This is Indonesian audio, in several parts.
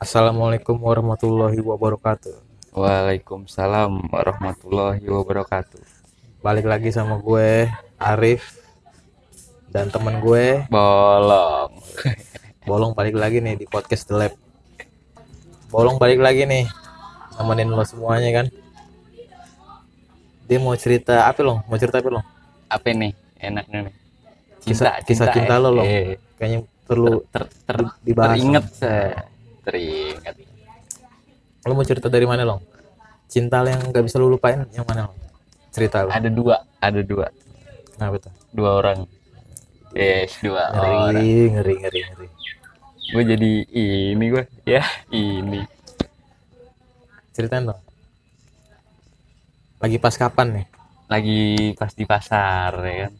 Assalamualaikum warahmatullahi wabarakatuh. Waalaikumsalam warahmatullahi wabarakatuh. Balik lagi sama gue Arif dan temen gue Bolong. Bolong balik lagi nih di podcast The Lab. Bolong balik lagi nih nemenin lo semuanya kan. Dia mau cerita apa lo? Mau cerita apa lo? Apa nih enaknya nih? Kisah kisah cinta lo lo. Eh, Kayaknya perlu ter, ter, dibahas. teringat saya. Teringat. Lo mau cerita dari mana lo? Cinta yang gak bisa lo lupain yang mana lo? Cerita lo. Ada dua, ada dua, Kenapa tuh? dua orang. Yes, dua orang. Ngeri, ngeri, ngeri, ngeri. Gue jadi ini gue, ya ini. Ceritain dong. Lagi pas kapan nih? Lagi pas di pasar ya kan.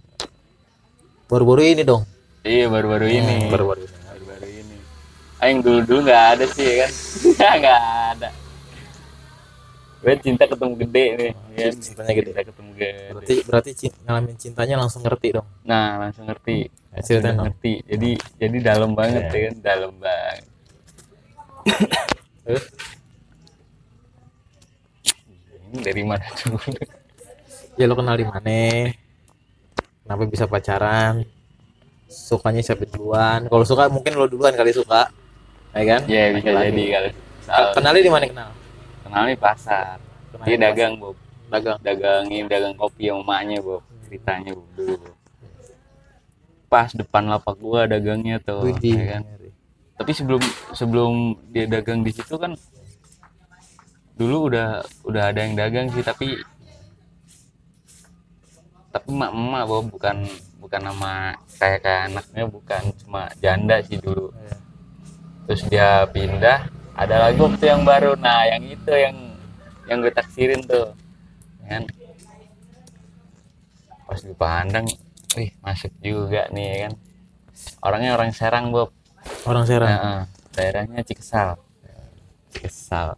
Baru-baru ini dong. Iya. Hmm, Baru-baru ini. baru-baru ini. Yang dulu-dulu nggak ada sih ya kan? nggak ada. Gue cinta ketemu gede nih. ya kan? Cintanya gede. Cinta ketemu gede. Berarti berarti cin- ngalamin cintanya langsung ngerti dong. Nah langsung ngerti. Ya, Langsung dong. ngerti. Jadi jadi dalam banget Iya. ya kan, dalam banget. Terus Ini dari mana dulu? ya lo kenal di mana? Kenapa bisa pacaran? Sukanya siapa duluan? Kalau suka mungkin lo duluan kali suka. Ya kan? Ya bisa Laki-laki. jadi kali. Ke- Kenalnya di mana kenal? Kenal nih pasar. Kenal Dia di dagang Bob. pasar. Dagang. Dagangin dagang kopi sama emaknya Bob. Ceritanya Bob dulu. Bob. Pas depan lapak gua dagangnya tuh. Widih. ya kan? tapi sebelum sebelum dia dagang di situ kan dulu udah udah ada yang dagang sih tapi tapi emak emak bahwa bukan bukan nama kayak kayak anaknya bukan cuma janda sih dulu Iya. Terus dia pindah ada lagi waktu yang baru nah yang itu yang yang gue taksirin tuh ya kan pas dipandang wih masuk juga nih ya kan orangnya orang Serang Bob Orang Serang. Nah, daerahnya Cikesal. Cikesal.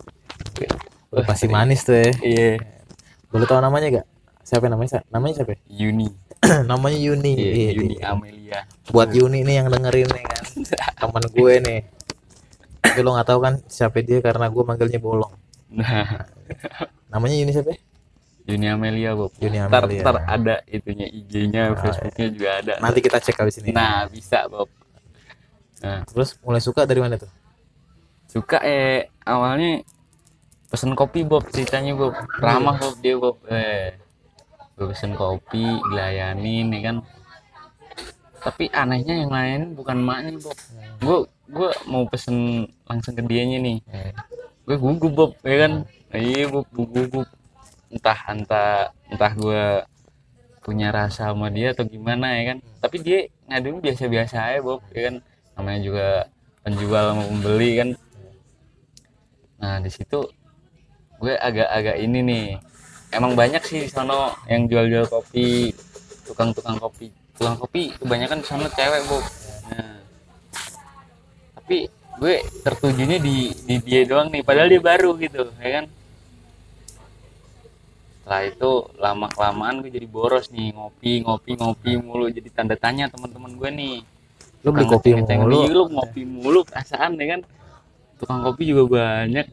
Udah pasti manis tuh ya. Iya, Boleh tahu namanya gak? Siapa namanya? Sa- Namanya siapa? Yuni. namanya Yuni. Iya, Iya, Yuni iya. Amelia. Buat Yuni nih yang dengerin nih kan. Temen gue nih. Tapi lo gak tahu kan siapa dia karena gue manggilnya Bolong. Nah, Namanya Yuni siapa? Yuni Amelia, Bob. Yuni Amelia. ntar ada itunya IG-nya, Ah, Facebook-nya juga ada. Nanti kita cek habis ini. Nah, bisa, Bob. Nah, Terus mulai suka dari mana tuh? suka eh awalnya pesen kopi Bob ceritanya Bob ramah Bob dia Bob eh gue pesen kopi dilayanin ya kan tapi anehnya yang lain bukan maknya Bob gue gue mau pesen langsung ke dianya nih. Gue gugup Bob ya kan? Iya Bob gue gugup. Entah entah entah gue punya rasa sama dia atau gimana ya kan? Tapi dia ngaduin biasa-biasa aja Bob ya kan? Namanya juga penjual sama pembeli kan? Nah di situ gue agak-agak ini nih. Emang banyak sih di sono yang jual-jual kopi tukang-tukang kopi. Tukang kopi kebanyakan di sono cewek Bob tapi gue tertujunya di di dia doang nih padahal dia baru gitu ya kan? Setelah itu lama kelamaan gue jadi boros nih ngopi ngopi ngopi mulu jadi tanda tanya teman-teman gue nih. Lo beli kopi mulu. "Ih, lu ngopi mulu perasaan ya kan? Tukang kopi juga banyak.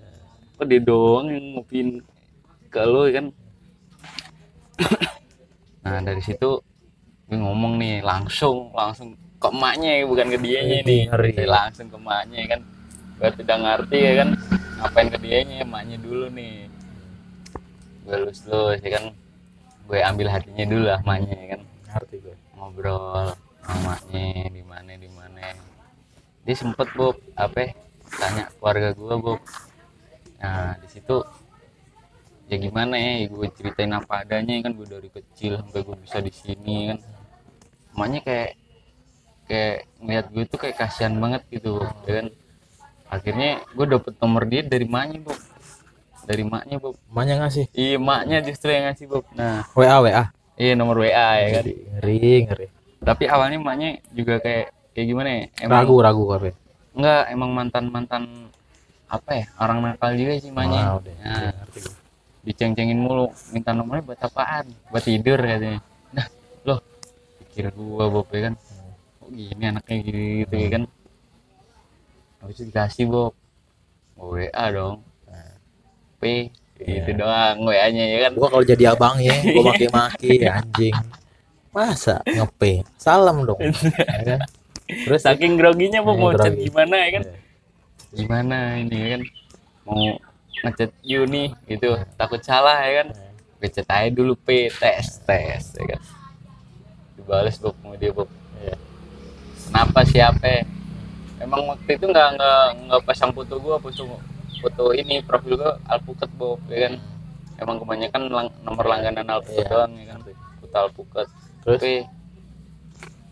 Kok dia doang yang ngopiin ke lu ya kan? Nah dari situ gue ngomong nih langsung langsung ke emaknya ya, bukan ke dianya Ngeri, nih. ngeri. Jadi langsung ke emaknya ya kan. Gue tidak ngerti ya kan ngapain ke dianya emaknya dulu nih. Gue lus lus ya kan. Gue ambil hatinya dulu lah emaknya ya kan. Ngerti gue. ngobrol emaknya di mana di mana. Dia sempet Bob apa ya, tanya keluarga gua Bob. Nah di situ ya gimana ya gue ceritain apa adanya kan gue dari kecil sampai gue bisa di sini kan. Emaknya kayak kayak ngeliat gue tuh kayak kasihan banget gitu Bob ya kan? Akhirnya gue dapet nomor dia dari maknya Bob. Dari maknya Bob. Emaknya ngasih. iya maknya justru yang ngasih Bob. Nah WA WA. iya nomor WA ya kan? Ngeri, ngeri. tapi awalnya emaknya juga kayak kayak gimana ya? Emang Ragu, ragu apa? enggak emang mantan mantan apa ya? Orang nakal juga sih emaknya Wow. Nah, diceng-cengin mulu minta nomornya buat apaan? Buat tidur katanya. Nah loh pikir gua Bob ya kan gini anaknya gitu, gitu ya kan? Habis itu dikasih Bob. WA dong. P itu doang WA nya ya kan? Gua kalau jadi abang ya gua maki-maki anjing. Masa ngepe salam dong ya kan? Terus saking groginya Iya, mau chat gimana ya kan? Iya. gimana ini ya kan? Mau ngechat Yuni gitu. Takut salah ya kan? Gue chat aja dulu P. Tes tes ya kan? Dibales Bob mau dia Iya. Kenapa siapa emang waktu itu nggak nggak nggak pasang foto gua foto foto ini profil gua alpukat Bob ya kan? Emang kebanyakan lang- nomor langganan alpukat Iya. doang ya kan? Foto alpukat. Terus? Tapi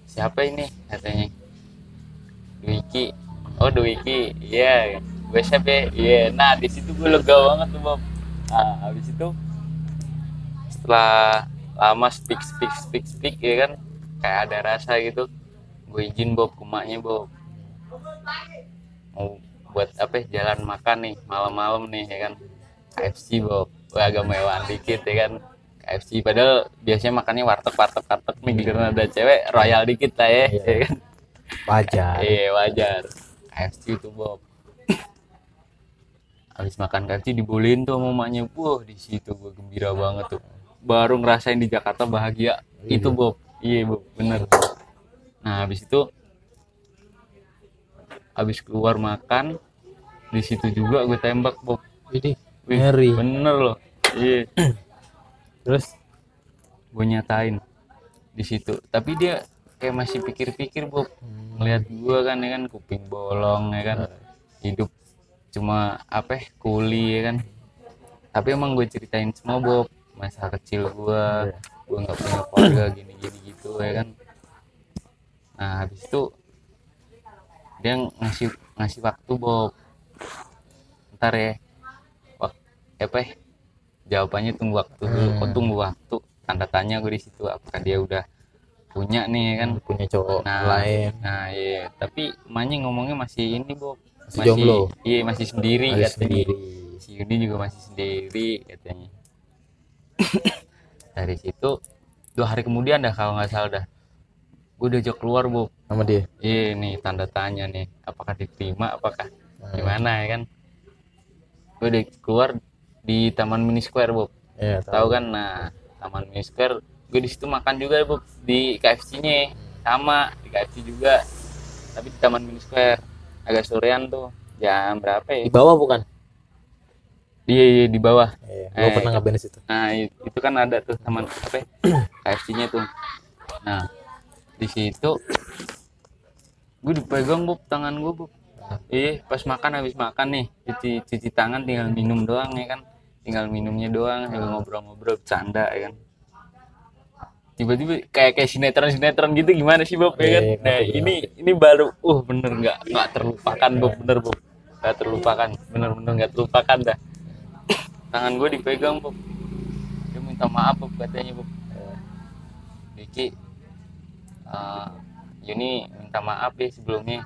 siapa ini katanya? Dwiki. Oh Dwiki. Iya. Gue siapa? Iya. Nah di situ gue lega banget tuh Bob. Nah habis itu setelah lama speak speak speak speak ya kan? Kayak ada rasa gitu gue izin Bob ke emaknya Bob. Mau buat apa ya, jalan makan nih malam-malam nih ya kan. KFC Bob. Gue agak mewahan dikit ya kan. KFC padahal biasanya makannya warteg warteg warteg nih karena ada cewek royal dikit lah ya, Iya. ya kan. Wajar. Iya wajar. KFC itu Bob. Habis makan KFC dibolehin tuh sama emaknya. Wah di situ gue gembira banget tuh. Baru ngerasain di Jakarta bahagia. Iya. itu Bob. Iya Bob. Bener nah habis itu habis keluar makan di situ juga gue tembak Bob. Wih, ngeri. bener loh. Iya. Terus gue nyatain di situ. Tapi dia kayak masih pikir-pikir Bob. Ngelihat gue kan ya kan kuping bolong ya kan. Hidup cuma apa ya, kuli ya kan. Tapi emang gue ceritain semua Bob. Masa kecil gue gue nggak punya keluarga gini gini gitu ya kan nah habis itu dia ngasih ngasih waktu Bob. Ntar ya waktu apa ya, jawabannya tunggu waktu dulu. Hmm. oh tunggu waktu. Tanda tanya gue di situ apakah dia udah punya nih ya kan? Punya cowok Nah, lain. nah iya. Tapi emaknya ngomongnya masih ini Bob. Masih jomblo? iya masih sendiri Masih katanya. sendiri. Si Yuni juga masih sendiri katanya. Dari situ dua hari kemudian dah kalau nggak salah dah gue diajak keluar Bob sama dia? Iya nih tanda tanya nih. Apakah diterima apakah Hmm. gimana ya kan? Gue udah keluar di Taman Mini Square Bob Iya, tahu. Kan? Nah Taman Mini Square gue di situ makan juga Bob di KFC nya sama di KFC juga. Tapi di Taman Mini Square. Agak sorean tuh. Jam berapa ya? Di bawah bukan? Iya iya di bawah. Iya Eh, gua pernah ngapain di situ. Nah itu kan ada tuh taman apa KFC nya tuh. Nah di situ. Gue dipegang Bob tangan gue Bob. Iya pas makan habis makan nih cuci cuci tangan tinggal minum doang ya kan. Tinggal minumnya doang sambil ngobrol-ngobrol bercanda ya kan. Tiba-tiba kayak kayak sinetron sinetron gitu gimana sih Bob ya kan? Iya, nah ngerti, ini ini baru uh bener nggak nggak terlupakan Bob bener Bob. Nggak terlupakan bener-bener nggak terlupakan dah. Tangan gue dipegang Bob. Dia minta maaf Bob katanya Bob. Diki eh, Yuni minta maaf ya sebelumnya.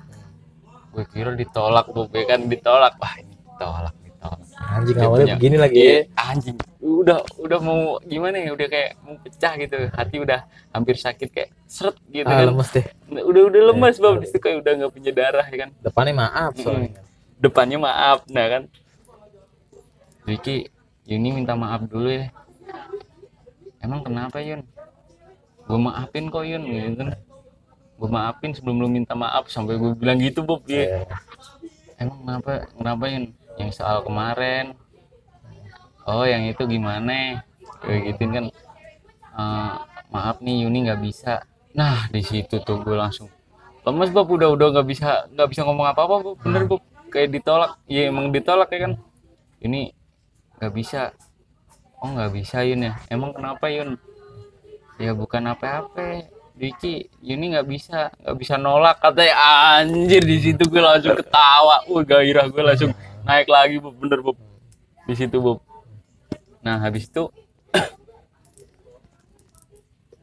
Gue kira ditolak ya kan ditolak. Wah ini ditolak ditolak. Anjing Dia awalnya punya- begini lagi Iya, ya anjing. Udah udah mau gimana ya? Udah kayak mau pecah gitu. Hati udah hampir sakit kayak seret gitu ah kan. lemes deh. Udah udah lemas Iya, Bob iya. di situ kayak udah nggak punya darah ya kan. Depannya maaf soalnya. Depannya maaf nah kan. Diki Yuni minta maaf dulu ya. Emang kenapa Yun gue maafin kok Yun. Gitu kan? Gue maafin sebelum lu minta maaf. Sampai gue bilang gitu Bob ya Iya. emang kenapa? Kenapa Yun? Yang soal kemarin? Oh yang itu gimana? Kayak gitu kan? "Eh, maaf nih Yuni nggak bisa. Nah di situ tuh gue langsung lemes Bob. Udah udah nggak bisa nggak bisa ngomong apa apa Bob. Bener Bob. Kayak ditolak. Ya emang ditolak ya kan? Ini nggak bisa. Oh nggak bisa Yun ya? Emang kenapa Yun ya bukan apa-apa. Diki Yuni nggak bisa nggak bisa nolak katanya. Anjir di situ gue langsung ketawa. Wah gairah gue langsung naik lagi Bob. Bener Bob. Di situ Bob. Nah habis itu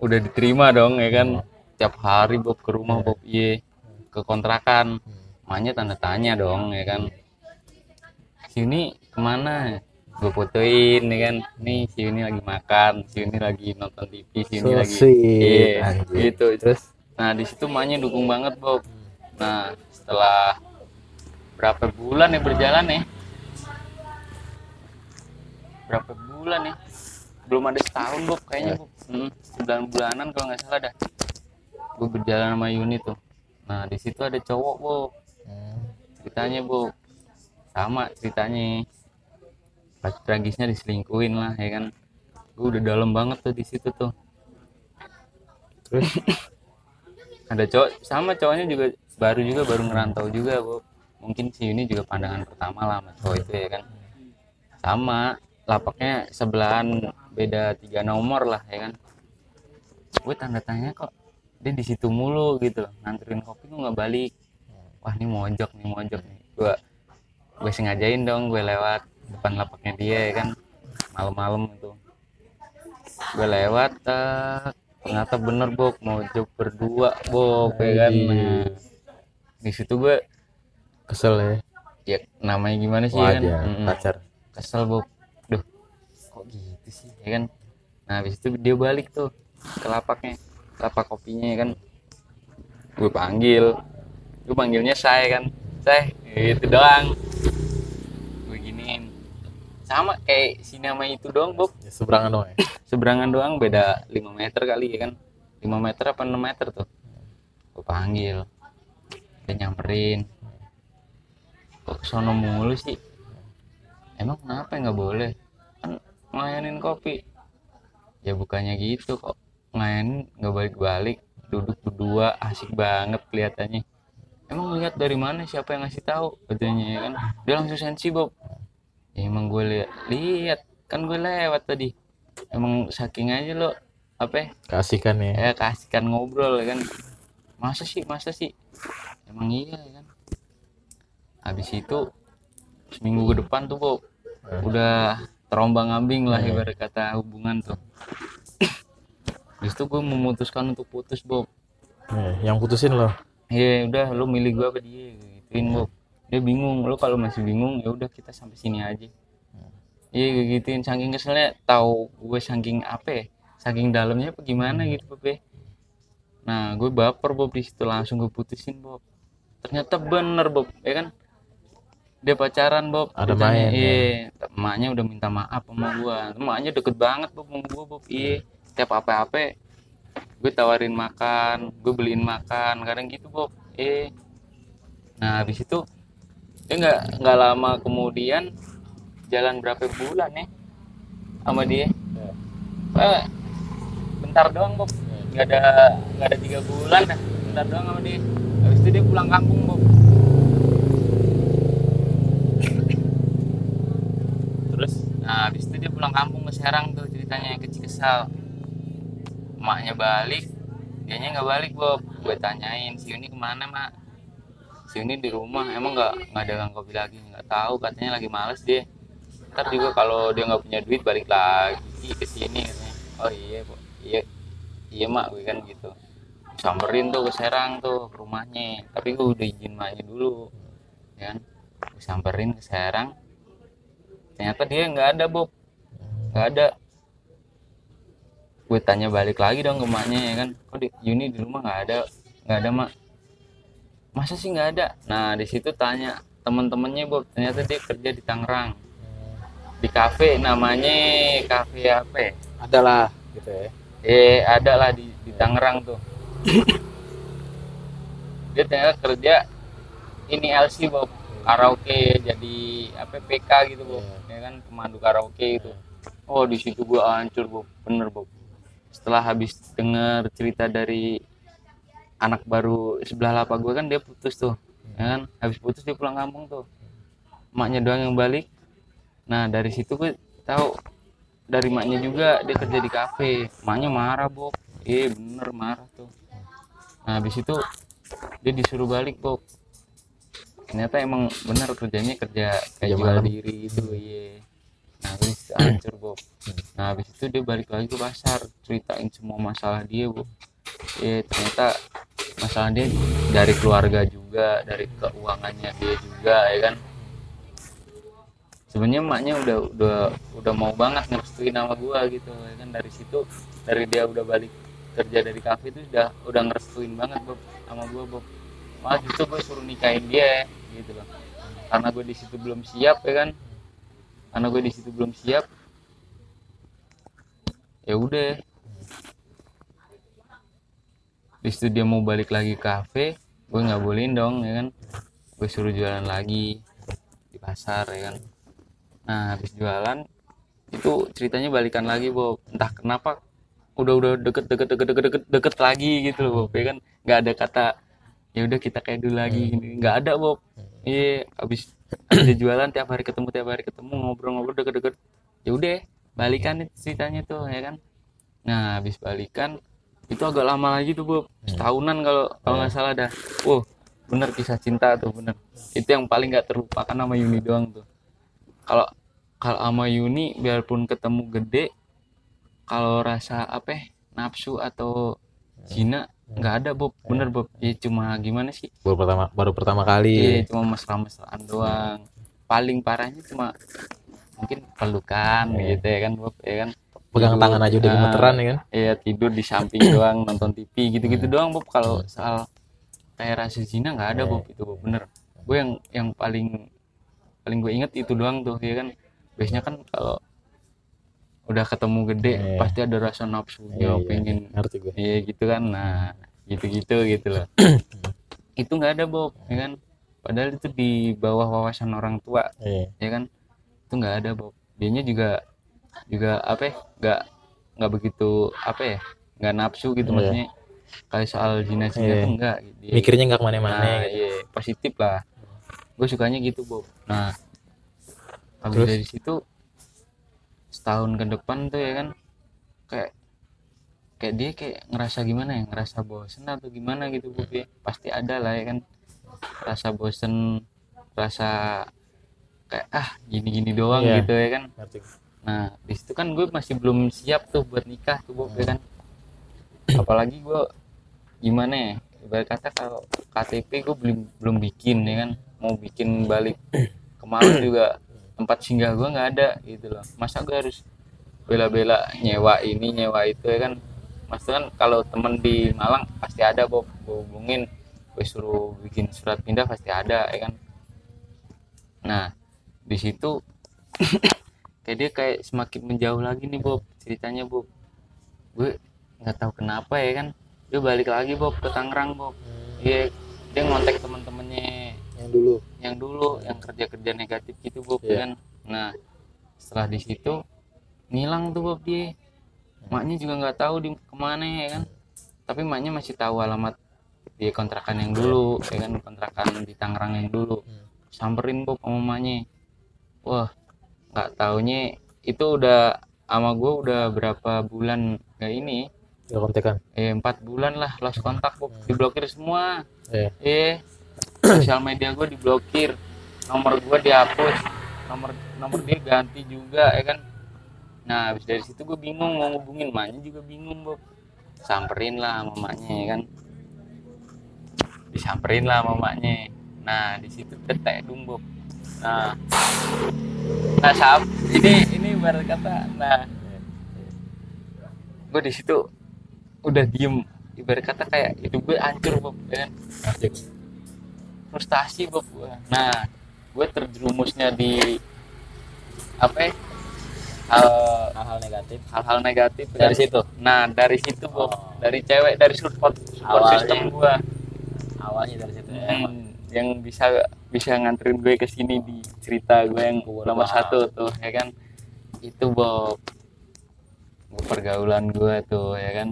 udah diterima dong ya kan? Tiap hari Bob ke rumah Bob iya. Ke kontrakan. Maknya tanda tanya dong ya kan? Sini ke mana gue fotoin ya kan. Nih si ini lagi makan si ini lagi nonton TV si ini So lagi Iya, anjing. gitu. Terus nah di situ maknya dukung banget Bob. Nah setelah berapa bulan ya berjalan ya? Berapa bulan ya? Belum ada setahun Bob kayaknya Bob. Hmm, sembilan bulanan kalau nggak salah dah. Gue berjalan sama Yuni tuh. Nah di situ ada cowok Bob. Hmm. ceritanya Bob. Sama ceritanya pas tragisnya diselingkuhin lah ya kan. Gue udah dalam banget tuh di situ tuh. Terus? Ada cowok sama cowoknya juga baru juga baru ngerantau juga Bob mungkin si Yuni juga pandangan pertama lah sama cowok itu ya kan. Sama lapaknya sebelahan beda tiga nomor lah ya kan. Gue tanda tanya kok dia di situ mulu gitu loh nganterin kopi kok nggak balik. Wah ini mojok nih mojok nih. Gue gue sengajain dong gue lewat depan lapaknya dia ya kan? Malam-malam itu. Gue lewat tak. Ternyata bener Bob. Mojok berdua Bob ya kan? Nah, di situ gue kesel ya. Ya namanya gimana sih ya kan? Mm-mm. pacar. Kesel Bob. Duh kok gitu sih ya kan? Nah habis itu dia balik tuh ke lapaknya lapak kopinya ya kan? Gue panggil. Gue panggilnya saya kan? Saya itu doang sama kayak si nama itu doang Bob. Ya, seberangan dong ya? Seberangan doang beda 5 meter kali ya kan. 5 meter apa 6 meter tuh? Gue panggil. Dia nyamperin. Kok sono mulu sih. Emang kenapa nggak boleh? Kan ngelayanin kopi. Ya bukannya gitu kok. Ngelayanin nggak balik-balik. Duduk berdua asik banget kelihatannya. Emang lihat dari mana? Siapa yang ngasih tahu? Katanya ya kan? Dia langsung sensi Bob ya emang gue lihat lihat. Kan gue lewat tadi. Emang saking aja lo apa ya, kasihkan ya. Ya kasihkan ngobrol ya kan? Masa sih? Masa sih? Emang iya ya kan? Habis itu seminggu ke depan tuh Bob Eh. udah terombang ambing lah Eh. ibarat kata hubungan tuh. Itu gue memutuskan untuk putus Bob. Eh, yang putusin loh Iya udah lu milih gua apa dia gituin Bob dia bingung lu kalau masih bingung ya udah kita sampai sini aja. Iya gue gituin. Saking keselnya tahu gue saking apa ya saking dalamnya apa gimana gitu Bob ya. Nah gue baper Bob di situ. Langsung gue putusin Bob. Ternyata bener Bob ya kan? Dia pacaran Bob. Ada main, ya. iya. Emaknya udah minta maaf sama gua. Emaknya deket banget Bob sama gua Bob. Iya. Tiap apa-apa gue tawarin makan gue beliin makan kadang gitu Bob. Eh nah habis itu dia nggak nggak lama kemudian jalan berapa bulan ya sama dia? Eh, bentar doang Bob. Nggak ada nggak ada tiga bulan dah. Bentar doang sama dia. Habis itu dia pulang kampung Bob. Terus? Nah, habis itu dia pulang kampung ke Serang tuh ceritanya ke Cikesal. Emaknya balik, dianya nggak balik Bob. Gue tanyain, si Uni ke mana mak? Si Uni di rumah, emang nggak nggak dagang kopi lagi? Nggak tahu, katanya lagi males dia. Ntar juga kalau dia nggak punya duit balik lagi ke sini. Oh iya, Bob. iya, iya mak, gue kan gitu. Samperin tuh ke Serang tuh ke rumahnya. Tapi gue udah izin maknya dulu, ya kan? Gue samperin ke Serang, ternyata dia nggak ada Bob nggak ada gue tanya balik lagi dong ke emaknya ya kan kok di Yuni di rumah nggak ada nggak ada mak masa sih nggak ada? Nah di situ tanya temen-temennya Bob ternyata dia kerja di Tangerang. Di kafe namanya kafe apa ya? adalah gitu ya. Eh ada lah di, di Tangerang tuh. Dia ternyata kerja ini LC Bob. Karaoke jadi apa PK gitu Bob. Ya kan pemandu karaoke gitu oh di situ gua hancur Bob. Bener Bob. Setelah habis dengar cerita dari anak baru sebelah lapak gua kan dia putus tuh ya kan? Habis putus dia pulang kampung tuh. Emaknya doang yang balik. Nah dari situ gue tahu dari maknya juga dia kerja di kafe. Maknya marah Bob. Iya bener marah tuh. Nah habis itu dia disuruh balik Bob. Ternyata emang bener kerjanya kerja kayak jual diri itu iya. Nah habis hancur Bob. Nah habis itu dia balik lagi ke pasar ceritain semua masalah dia Bob iya ternyata masalah dia dari keluarga juga dari keuangannya dia juga ya kan? Sebenarnya emaknya udah udah udah mau banget ngerestuin sama gua gitu ya kan? Dari situ dari dia udah balik kerja dari kafe itu udah udah ngerestuin banget Bob sama gua Bob. Malah justru gue suruh nikahin dia gitu loh. Karena gue di situ belum siap ya kan? Karena gue di situ belum siap ya udah Habis itu dia mau balik lagi ke kafe gue nggak bolehin dong ya kan? Gue suruh jualan lagi di pasar ya kan? Nah habis jualan itu ceritanya balikan lagi Bob. Entah kenapa udah udah deket deket deket deket deket, deket lagi gitu loh Bob ya kan? Nggak ada kata ya udah kita kayak dulu lagi gini. Nggak ada Bob. Iya habis habis dia jualan tiap hari ketemu tiap hari ketemu ngobrol-ngobrol deket-deket. Ya udah balikan ceritanya tuh ya kan? Nah habis balikan itu agak lama lagi tuh Bob setahunan kalau kalau nggak salah dah. Wow bener kisah cinta tuh bener. Itu yang paling nggak terlupakan sama Yuni doang tuh. Kalau kalau sama Yuni biarpun ketemu gede kalau rasa apa ya, nafsu atau zina nggak ada Bob. Bener Bob. Ya cuma gimana sih? Baru pertama baru pertama kali. Iya, cuma mesra-mesraan doang. Paling parahnya cuma mungkin pelukan gitu ya kan, Bob, ya kan. Pegang Tidur, tangan aja udah ah, gemeteran ya kan Iya, tidur di samping doang, nonton TV gitu-gitu doang, Bob. Kalau soal kayak rasa zina nggak ada, Bob. Itu Bob, bener. Gue yang yang paling paling gue inget itu doang tuh, ya kan. Biasanya kan kalau udah ketemu gede Iya. pasti ada rasa nafsu Iya, ya iya, pengen ngerti gue Iya gitu kan, nah gitu-gitu gitu loh. itu nggak ada Bob, ya kan? Padahal itu di bawah wawasan orang tua, iya ya kan? Itu nggak ada Bob. Dianya juga juga apa ya? Nggak nggak begitu apa ya? Nggak nafsu gitu Iya. maksudnya. Kayak soal zina-zina Iya. tuh enggak. Dia, mikirnya nggak ke mana-mana nah, gitu. iya, positif lah. Gue sukanya gitu Bob. Nah, habis Terus? dari situ setahun ke depan tuh ya kan kayak kayak dia kayak ngerasa gimana ya ngerasa bosen atau gimana gitu bu ya pasti ada lah ya kan rasa bosen rasa kayak ah gini-gini doang Iya. gitu ya kan ngerti. Nah di situ kan gue masih belum siap tuh buat nikah tuh Bob, ya kan. Apalagi gue gimana ya ibarat kata kalau KTP gue belum belum bikin ya kan. Mau bikin balik ke Malang juga tempat singgah gue nggak ada gitu loh. Masa gue harus bela-bela nyewa ini nyewa itu ya kan. Mas kan kalau temen di Malang pasti ada Bob. Gue hubungin gue suruh bikin surat pindah pasti ada ya kan. Nah di situ kayak dia kayak semakin menjauh lagi nih Bob ceritanya Bob. Gue nggak tahu kenapa ya kan. Dia balik lagi Bob ke Tangerang Bob. Dia dia ngontek temen-temennya. Yang dulu. Yang dulu yang kerja kerja negatif gitu Bob ya kan. Nah setelah di situ ngilang tuh Bob dia. Maknya juga nggak tahu di ke mana ya kan. Tapi maknya masih tahu alamat di kontrakan yang dulu ya kan kontrakan di Tangerang yang dulu. Hmm. samperin Bob sama maknya. Wah nggak taunya itu udah sama gue udah berapa bulan kayak ini. Nggak kontekan? Eh empat bulan lah lost kontak Bob diblokir semua. Iya. eh sosial media gue diblokir. Nomor gue dihapus. Nomor nomor dia ganti juga ya kan? Nah habis dari situ gue bingung mau ngubungin maknya juga bingung Bob. Samperin lah sama maknya ya kan? Disamperin lah sama maknya. Nah di situ detek dong Bob nah. Nah saat ini ini baru kata. Nah. Gue di situ udah diem. Ibarat kata kayak hidup gue hancur Bob. Ya kan? Frustasi Bob gue nah gue terjerumusnya di apa ya? Hal hal-hal negatif. hal-hal negatif. Dari kan. situ? Nah dari situ Bob. Oh. dari cewek dari support support Awalnya. system gue awalnya dari situ ya. Hmm, yang bisa bisa nganterin gue ke sini di cerita gue yang nomor satu tuh ya kan? Itu Bob pergaulan gue tuh ya kan?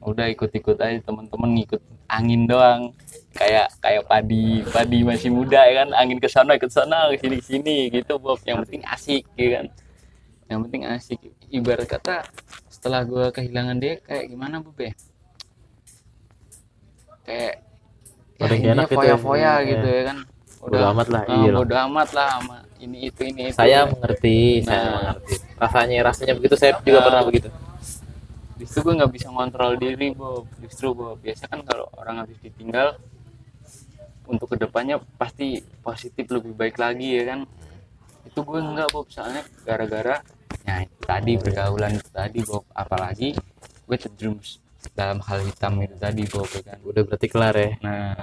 Udah ikut-ikut aja temen-temen ngikut angin doang. Kayak kayak padi padi masih muda ya kan? Angin ke sana ke sana ke sini ke sini gitu Bob. Yang penting asik ya kan? Yang penting asik. Ibarat kata setelah gue kehilangan dia kayak gimana Bob ya? Kayak Paling ini enak gitu ya. foya-foya Iya. gitu ya kan. Bodo amat lah, ah, iya bodo amat lah sama ini itu ini itu saya mengerti saya Nah. mengerti. Rasanya rasanya begitu. Saya juga Nah. pernah begitu. Justru gue nggak bisa ngontrol diri Bob. Justru Bob. Biasa kan kalau orang habis ditinggal untuk ke depannya pasti positif lebih baik lagi ya kan. Itu gue enggak Bob. Soalnya gara-gara ya itu tadi pergaulan itu tadi Bob. Apalagi gue terjerumus dalam hal hitam itu tadi Bob ya kan udah berarti kelar ya nah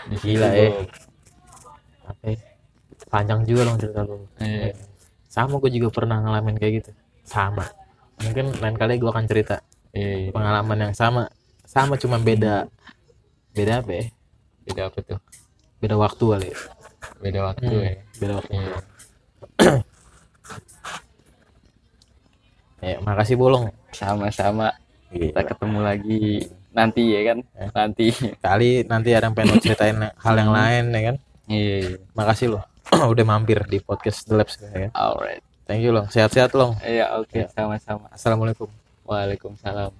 Gila, eh. Bob. apa ya? panjang juga loh cerita lu Iya. sama gue juga pernah ngalamin kayak gitu sama mungkin lain kali gue akan cerita iya iya. pengalaman yang sama sama cuma beda beda apa ya beda apa tuh beda waktu kali ya. beda waktu Hmm, ya beda waktu iya ya makasih bolong sama-sama. Kita ketemu lagi. Nanti ya kan? Eh. nanti. Kali nanti ada yang pengen lo ceritain hal yang lain ya kan? Iya. Iya. makasih loh. Udah mampir di podcast The Labs ya kan? Alright. Thank you long. Sehat-sehat long. Iya oke. Ya. sama-sama. Assalamualaikum. Waalaikumsalam